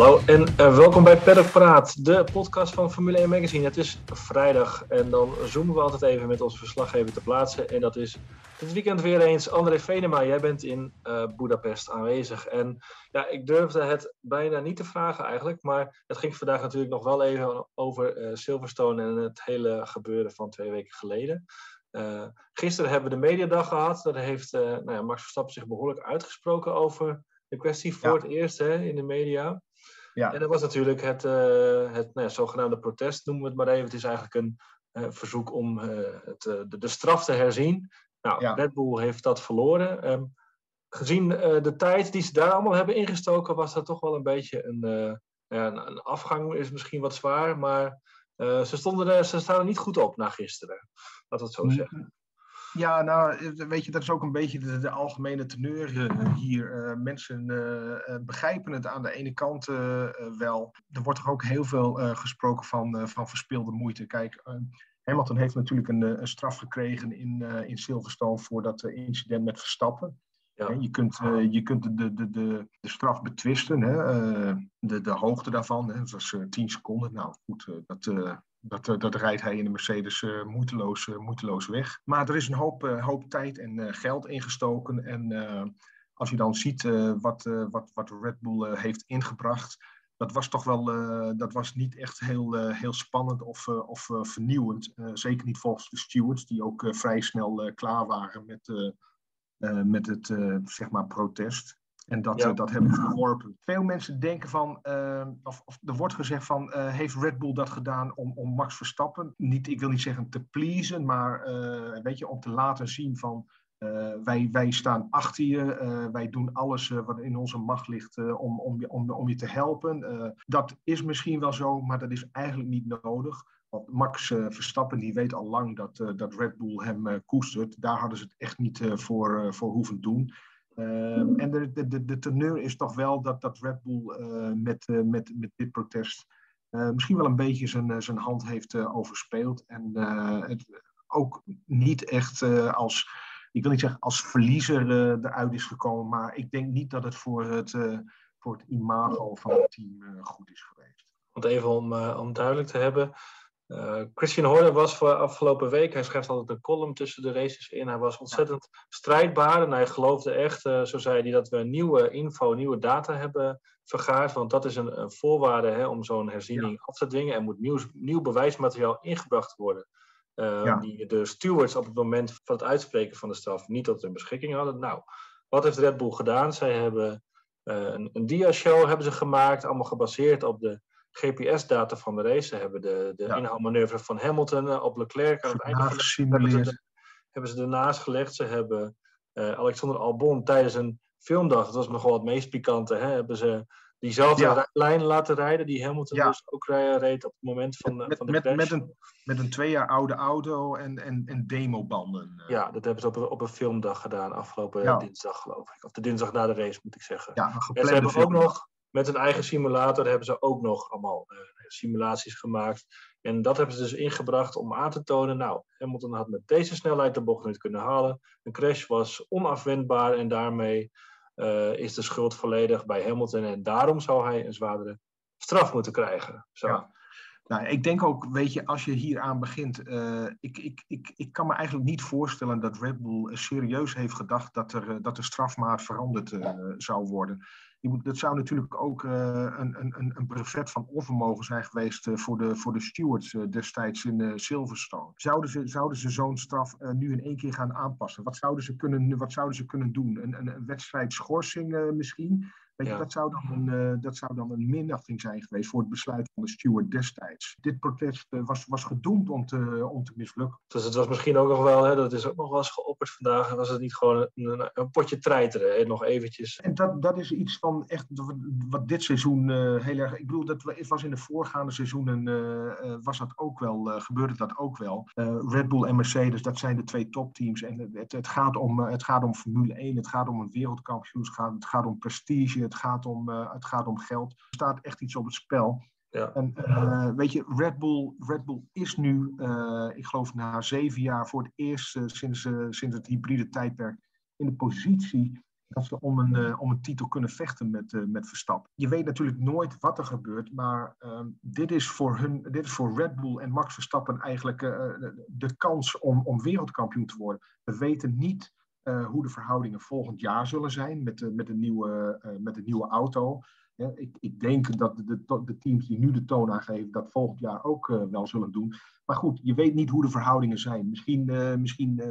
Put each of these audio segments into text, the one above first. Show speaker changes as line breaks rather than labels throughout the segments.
Hallo en uh, welkom bij Paddock Praat, de podcast van Formule 1 Magazine. Het is vrijdag en dan zoomen we altijd even met onze verslaggever te plaatsen. En dat is dit weekend weer eens André Venema. Jij bent in uh, Budapest aanwezig. En ja, ik durfde het bijna niet te vragen eigenlijk. Maar het ging vandaag natuurlijk nog wel even over uh, Silverstone en het hele gebeuren van twee weken geleden. Uh, gisteren hebben we de mediadag gehad. Daar heeft nou ja, Max Verstappen zich behoorlijk uitgesproken over de kwestie voor ja. het eerst hè, in de media. Ja. En dat was natuurlijk het, uh, het nou ja, zogenaamde protest, noemen we het maar even. Het is eigenlijk een verzoek om het, de, de, straf te herzien. Nou, ja. Red Bull heeft dat verloren. Um, gezien de tijd die ze daar allemaal hebben ingestoken, was dat toch wel een beetje een, een, een afgang, is misschien wat zwaar, maar ze, stonden er, ze staan er niet goed op na gisteren. Laat het zo zeggen.
Ja, nou, weet je, dat is ook een beetje de, de algemene teneur uh, hier. Uh, mensen begrijpen het aan de ene kant wel. Er wordt toch ook heel veel gesproken van, van verspilde moeite. Kijk, Hamilton heeft natuurlijk een, een straf gekregen in, in Silverstone voor dat incident met Verstappen. Ja. Je kunt, je kunt de, de, de, de straf betwisten, hè? de, de hoogte daarvan. Hè? Dat was 10 seconden. Nou goed, dat, dat, dat rijdt hij in de Mercedes uh, moeiteloos, uh, moeiteloos weg. Maar er is een hoop, hoop tijd en geld ingestoken. En als je dan ziet wat, wat, wat Red Bull heeft ingebracht, dat was toch wel dat was niet echt heel, heel spannend of, of vernieuwend. zeker niet volgens de stewards, die ook vrij snel klaar waren met, met het zeg maar protest. En dat, ja. uh, dat hebben we verworpen. Veel mensen denken van, uh, of, of, er wordt gezegd van, uh, heeft Red Bull dat gedaan om, om Max Verstappen, niet, ik wil niet zeggen te pleasen, maar weet je, om te laten zien van, wij, wij staan achter je, wij doen alles wat in onze macht ligt om, om, om, om je te helpen. dat is misschien wel zo, maar dat is eigenlijk niet nodig. Want Max Verstappen die weet al lang dat, dat Red Bull hem koestert. Daar hadden ze het echt niet voor, voor hoeven doen. Uh, en de, de, de teneur is toch wel dat, dat Red Bull uh, met, uh, met, met dit protest eh, misschien wel een beetje zijn, zijn hand heeft overspeeld. En het ook niet echt als, ik wil niet zeggen als verliezer eruit is gekomen, maar ik denk niet dat het voor het, voor het imago van het team goed is geweest.
Want even om, om duidelijk te hebben, uh, Christian Horner was voor afgelopen week, hij schrijft altijd een column tussen de races in. Hij was ontzettend strijdbaar en hij geloofde echt, uh, zo zei hij, dat we nieuwe info, nieuwe data hebben vergaard. Want dat is een, een voorwaarde hè, om zo'n herziening ja. af te dwingen. Er moet nieuw, nieuw bewijsmateriaal ingebracht worden. Uh, ja. Die de stewards op het moment van het uitspreken van de straf niet tot hun beschikking hadden. Nou, wat heeft Red Bull gedaan? Zij hebben een, een dia-show hebben ze gemaakt, allemaal gebaseerd op de GPS-data van de race. Ze hebben de, de ja. inhaalmanoeuvre van Hamilton op Leclerc aan het einde van de hebben ze, de, hebben ze ernaast gelegd. Ze hebben uh, Alexander Albon tijdens een filmdag, dat was nogal het meest pikante, hè, hebben ze diezelfde ja. lijn laten rijden die Hamilton ja. dus ook reed op het moment van,
met,
van de
met, met, een, met een twee jaar oude auto en, en, en demobanden.
Ja, dat hebben ze op een, op een filmdag gedaan afgelopen ja. dinsdag geloof ik. Of de dinsdag na de race moet ik zeggen.
Ja,
en ze hebben ook nog met een eigen simulator hebben ze ook nog allemaal uh, simulaties gemaakt. En dat hebben ze dus ingebracht om aan te tonen. Nou, Hamilton had met deze snelheid de bocht niet kunnen halen. Een crash was onafwendbaar en daarmee uh, is de schuld volledig bij Hamilton. En daarom zou hij een zwaardere straf moeten krijgen. Zo.
Ja. Nou, ik denk ook, weet je, als je hier aan begint, uh, ik, ik, ik, ik kan me eigenlijk niet voorstellen dat Red Bull serieus heeft gedacht dat, er, dat de strafmaat veranderd zou worden dat zou natuurlijk ook uh, een, een, een brevet van onvermogen zijn geweest uh, voor, de, voor de stewards uh, destijds in Silverstone. Zouden ze, zouden ze zo'n straf nu in één keer gaan aanpassen? Wat zouden ze kunnen, wat zouden ze kunnen doen? Een, een, misschien? Weet je, ja. dat, zou dan een, uh, dat zou dan een minachting zijn geweest voor het besluit van de steward destijds. Dit protest uh, was, was gedoemd om te, om te mislukken.
Dus het was misschien ook nog wel, hè, dat is ook nog wel eens geopperd vandaag, was het niet gewoon een, een potje treiteren, hè, nog eventjes.
En dat, dat is iets van echt wat dit seizoen uh, heel erg, ik bedoel, dat was in de voorgaande seizoenen, was dat ook wel, gebeurde dat ook wel. Red Bull en Mercedes, dat zijn de twee topteams en het, het, gaat om, het gaat om Formule 1, het gaat om een wereldkampioenschap, het gaat om prestige, het gaat om, uh, het gaat om geld. Er staat echt iets op het spel. Ja. En uh, weet je, Red Bull, Red Bull is nu, uh, ik geloof na zeven jaar voor het eerst sinds, sinds het hybride tijdperk in de positie dat ze om een, om een titel kunnen vechten met, met Verstappen. Je weet natuurlijk nooit wat er gebeurt, maar uh, dit, is voor hun, dit is voor Red Bull en Max Verstappen eigenlijk de kans om, om wereldkampioen te worden. We weten niet hoe de verhoudingen volgend jaar zullen zijn met, de, met, de, nieuwe, met de nieuwe auto. ik, ik, denk dat de, de, teams die nu de toon aangeven, dat volgend jaar ook wel zullen doen. Maar goed, je weet niet hoe de verhoudingen zijn. Misschien, misschien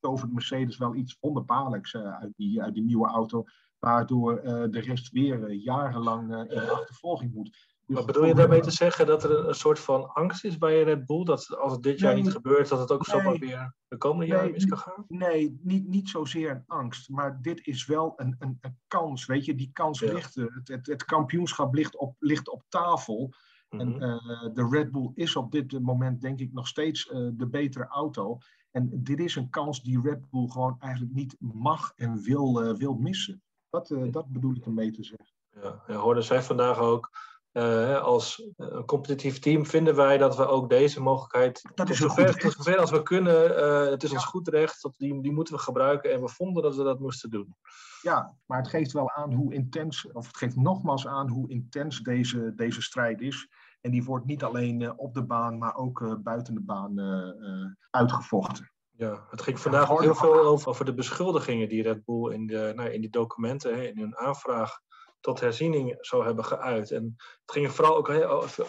tovert Mercedes wel iets wonderbaarlijks uit, die, uit die nieuwe auto, waardoor de rest weer jarenlang in de achtervolging moet.
Maar bedoel je daarmee te zeggen dat er een, soort van angst is bij Red Bull? Dat als het dit jaar niet gebeurt, dat het ook nee, zomaar weer de komende jaren mis kan gaan?
Nee, niet, niet zozeer een angst. Maar dit is wel een, een, een kans. Weet je, die kans ja. ligt Het, het, het, kampioenschap ligt op, ligt op tafel. Mm -hmm. En uh, de Red Bull is op dit moment, denk ik, nog steeds uh, de betere auto. En dit is een kans die Red Bull gewoon eigenlijk niet mag en wil, uh, wil missen. Dat, dat bedoel ik ermee te zeggen.
Ja, ja hoorde zij vandaag ook. Uh, als competitief team vinden wij dat we ook deze mogelijkheid. Dat is zover, tot zover als we kunnen. het is ja. ons goed recht. Die, die moeten we gebruiken. En we vonden dat we dat moesten doen.
Ja, maar het geeft wel aan hoe intens. Of het geeft nogmaals aan hoe intens deze, deze strijd is. En die wordt niet alleen uh, op de baan, maar ook buiten de baan uitgevochten.
Ja, het ging vandaag ook heel veel over, over de beschuldigingen die Red Bull in, de, nou, in die documenten, hè, in hun aanvraag tot herziening zou hebben geuit. En het ging vooral ook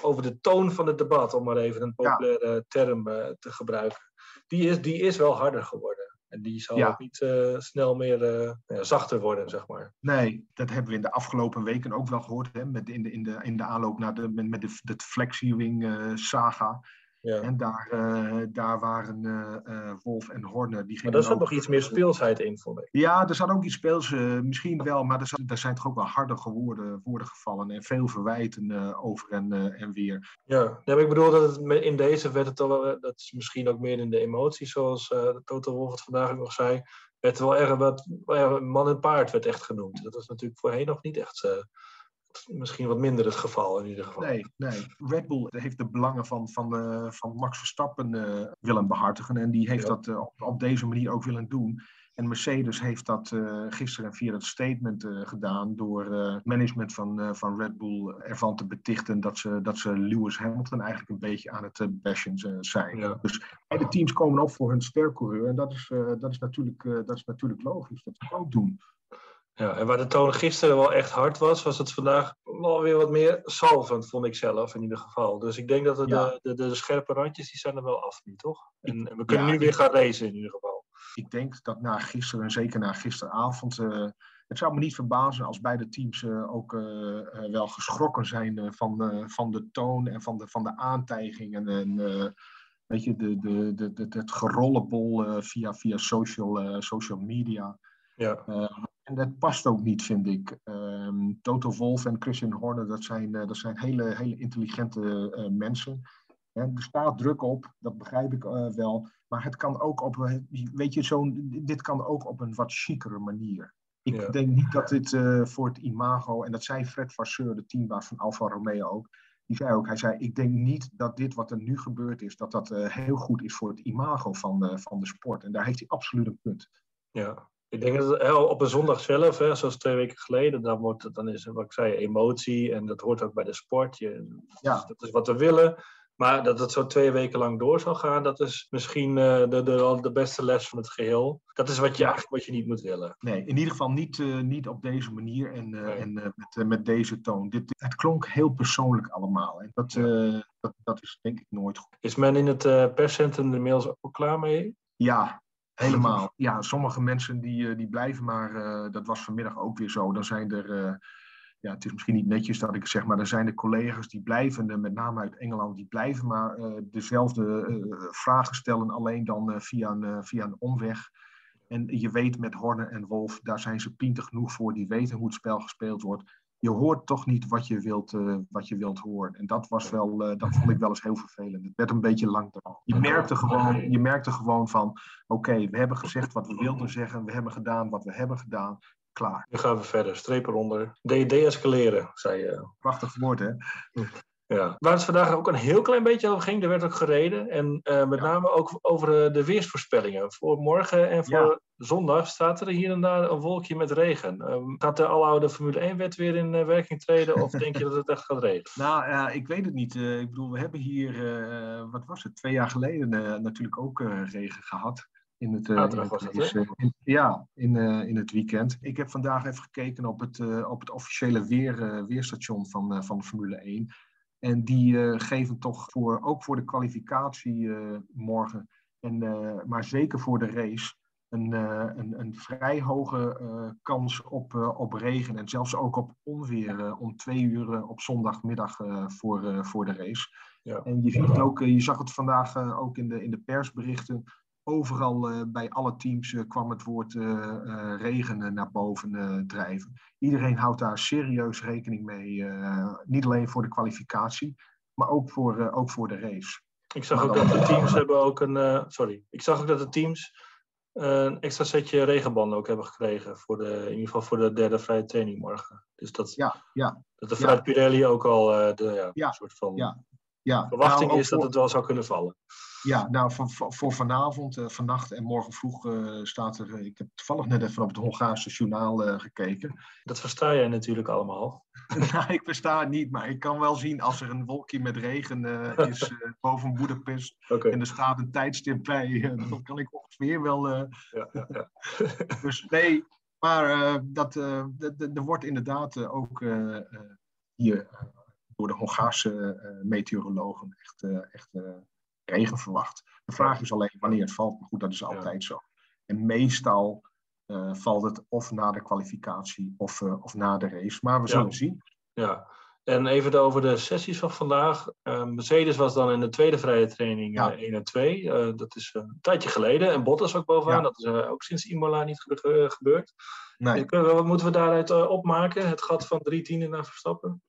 over de toon van het debat, om maar even een populaire ja. term te gebruiken. Die is, die is wel harder geworden. En die zal ja. ook niet uh, snel meer uh, ja, zachter worden, zeg maar.
Nee, dat hebben we in de afgelopen weken ook wel gehoord. Hè, met in, de, in, de, in de aanloop naar de, met, met de, de Flexviewing uh, saga. Ja. En daar, uh, daar waren uh, Wolf en Horner. Die
maar daar zat nog iets meer speelsheid in, vond ik.
Ja, er zat ook iets speels, misschien wel. Maar er, zat, er zijn toch ook wel harde woorden, woorden gevallen. En veel verwijten over en, en weer.
Ja, ja ik bedoel dat het in deze werd het al. Dat is misschien ook meer in de emoties, zoals Toto Wolf het vandaag ook nog zei. Werd wel erg wat... man en paard werd echt genoemd. Dat was natuurlijk voorheen nog niet echt misschien wat minder het geval in ieder geval.
Nee, nee. Red Bull heeft de belangen van, van, uh, van Max Verstappen uh, willen behartigen. En die heeft ja. dat uh, op, op, deze manier ook willen doen. En Mercedes heeft dat gisteren via dat statement gedaan door het management van, van Red Bull ervan te betichten dat ze, dat ze Lewis Hamilton eigenlijk een beetje aan het bashen zijn. Ja. Dus beide teams komen op voor hun stercoureur. En dat is, dat, is natuurlijk, dat is natuurlijk logisch dat ze ook doen.
Ja, en waar de toon gisteren wel echt hard was, was het vandaag wel weer wat meer salvend, vond ik zelf in ieder geval. Dus ik denk dat het ja. de, de, de, scherpe randjes, die zijn er wel af nu, toch? En, en we kunnen ja, nu weer gaan racen in ieder geval.
Ik denk dat na gisteren, en zeker na gisteravond, uh, het zou me niet verbazen als beide teams uh, ook uh, wel geschrokken zijn van, van de toon en van de, van de aantijgingen. En, weet je, de, de, de, de, het gerollenbol via, via social, social media. Ja. En dat past ook niet, vind ik. Um, Toto Wolf en Christian Horner, dat zijn, uh, dat zijn hele, hele intelligente uh, mensen. er staat druk op, dat begrijp ik uh, wel. Maar het kan ook op, weet je, zo'n, dit kan ook op een wat chicere manier. Ik ja. denk niet dat dit voor het imago, en dat zei Fred Vasseur, de teambaas van Alfa Romeo ook. Die zei ook, hij zei, ik denk niet dat dit wat er nu gebeurd is, dat dat heel goed is voor het imago van, van de sport. En daar heeft hij absoluut een punt.
Ja, ik denk dat op een zondag zelf, hè, zoals twee weken geleden, dan, wordt, dan is wat ik zei, emotie en dat hoort ook bij de sport. Je, ja. Dat is wat we willen. Maar dat het zo twee weken lang door zal gaan, dat is misschien uh, de, de, de beste les van het geheel. Dat is wat je eigenlijk wat je niet moet willen.
Nee, in ieder geval niet, uh, niet op deze manier en, uh, nee. en met, met deze toon. Dit, het klonk heel persoonlijk allemaal. En dat, dat, dat is denk ik nooit goed.
Is men in het perscentrum inmiddels ook klaar mee?
Ja, Helemaal. Ja, sommige mensen die, die blijven, maar uh, dat was vanmiddag ook weer zo. Dan zijn er, uh, ja, het is misschien niet netjes dat ik het zeg, maar er zijn er collega's die blijven, met name uit Engeland, die blijven maar uh, dezelfde vragen stellen, alleen dan via, een, via een omweg. En je weet met Horner en Wolf, daar zijn ze pinter genoeg voor, die weten hoe het spel gespeeld wordt je hoort toch niet wat je wilt, uh, wat je wilt horen. En dat, was wel, uh, dat vond ik wel eens heel vervelend. Het werd een beetje lang Je merkte gewoon, je merkte gewoon van, oké, okay, we hebben gezegd wat we wilden zeggen. We hebben gedaan wat we hebben gedaan. Klaar.
Nu gaan we verder. Streep eronder. De-escaleren, zei je.
Prachtig woord, hè?
Ja. Waar het vandaag ook een heel klein beetje over ging, er werd ook gereden. En uh, met name ook over de weersvoorspellingen. Voor morgen en voor zondag staat er hier en daar een wolkje met regen. Um, gaat de aloude Formule 1-wet weer in uh, werking treden? Of denk je dat het echt gaat regenen?
Nou, ja, ik weet het niet. Uh, ik bedoel, we hebben hier, wat was het, twee jaar geleden natuurlijk ook regen gehad. In het, uh, in het, is, uh, in, ja, in, uh, in het weekend. Ik heb vandaag even gekeken op het, op het officiële weer, weerstation van, van Formule 1. En die geven toch voor, ook voor de kwalificatie morgen, en, maar zeker voor de race, een, een, een vrij hoge kans op, op regen. En zelfs ook op onweer om twee uur op zondagmiddag voor, voor de race. Ja. En je, ziet ook, je zag het vandaag ook in de, in de persberichten Overal uh, bij alle teams uh, kwam het woord uh, regen naar boven drijven. Iedereen houdt daar serieus rekening mee. niet alleen voor de kwalificatie, maar ook voor, ook voor de race.
Ik zag ook dat de teams hebben ook een. sorry. Ik zag ook dat de teams een extra setje regenbanden ook hebben gekregen. Voor de, in ieder geval voor de derde vrije training morgen. Dus dat,
ja, ja,
dat de ja. Pirelli ook al de ja, soort van
ja, ja.
verwachting nou, is dat het wel zou kunnen vallen.
Ja, nou voor, voor vanavond, uh, vannacht en morgen vroeg uh, staat er. Ik heb toevallig net even op het Hongaarse journaal uh, gekeken.
Dat versta jij natuurlijk allemaal.
nou, ik versta het niet, maar ik kan wel zien als er een wolkje met regen is boven Boedapest okay. en er staat een tijdstip bij, dan kan ik ongeveer wel. Ja, ja, ja. dus nee, maar dat, er wordt inderdaad ook hier door de Hongaarse meteorologen echt. echt regen verwacht. De vraag is alleen wanneer het valt. Maar goed, dat is altijd zo. En meestal uh, valt het of na de kwalificatie of, uh, of na de race. Maar we zullen ja. zien.
Ja, en even over de sessies van vandaag. Uh, Mercedes was dan in de tweede vrije training ja. 1 en 2. dat is een tijdje geleden. En Bottas ook bovenaan. Dat is ook sinds Imola niet gebeurd. Nee. wat moeten we daaruit opmaken? Het gat van drie tienden naar Verstappen?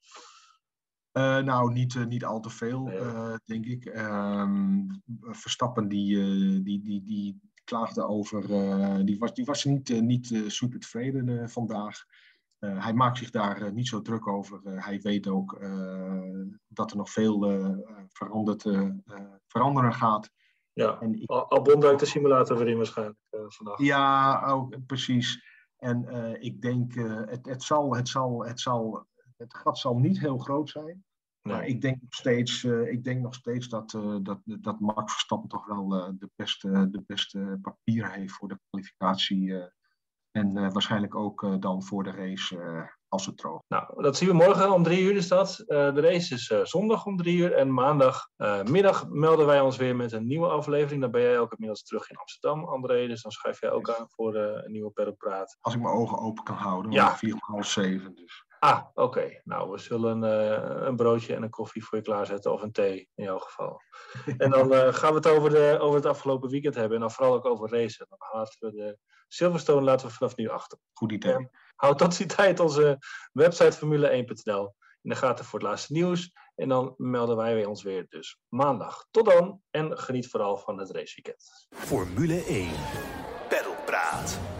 Uh, nou, niet, uh, niet al te veel, uh, denk ik. Um, Verstappen die, die, die, die klaagde over. die, was, die was niet, niet super tevreden vandaag. hij maakt zich daar niet zo druk over. hij weet ook dat er nog veel veranderd, veranderen gaat.
Ja, en ik, Albon duikt de simulator weer in waarschijnlijk vandaag.
Ja, ook, precies. En ik denk, het, het, zal, het, zal, het, zal, het gat zal niet heel groot zijn. Maar ik denk nog steeds, uh, ik denk nog steeds dat, uh, dat, dat Max Verstappen toch wel uh, de, beste, de beste papier heeft voor de kwalificatie. en waarschijnlijk ook dan voor de race als het droog.
Nou, dat zien we morgen om drie uur is dat. de race is zondag om drie uur. En maandagmiddag melden wij ons weer met een nieuwe aflevering. Dan ben jij ook inmiddels terug in Amsterdam, André. Dus dan schrijf jij ook aan voor een nieuwe Perropraat.
Als ik mijn ogen open kan houden. Ja. Vier om half zeven dus.
Ah, oké. Nou, we zullen uh, een broodje en een koffie voor je klaarzetten, of een thee in jouw geval. en dan uh, gaan we het over, de, over het afgelopen weekend hebben en dan vooral ook over racen. Dan laten we de Silverstone laten we vanaf nu achter.
Goed idee. Uh,
houd tot die tijd onze website formule1.nl in de gaten voor het laatste nieuws. En dan melden wij ons weer dus maandag. Tot dan en geniet vooral van het raceweekend.
Formule 1. Pedalpraat.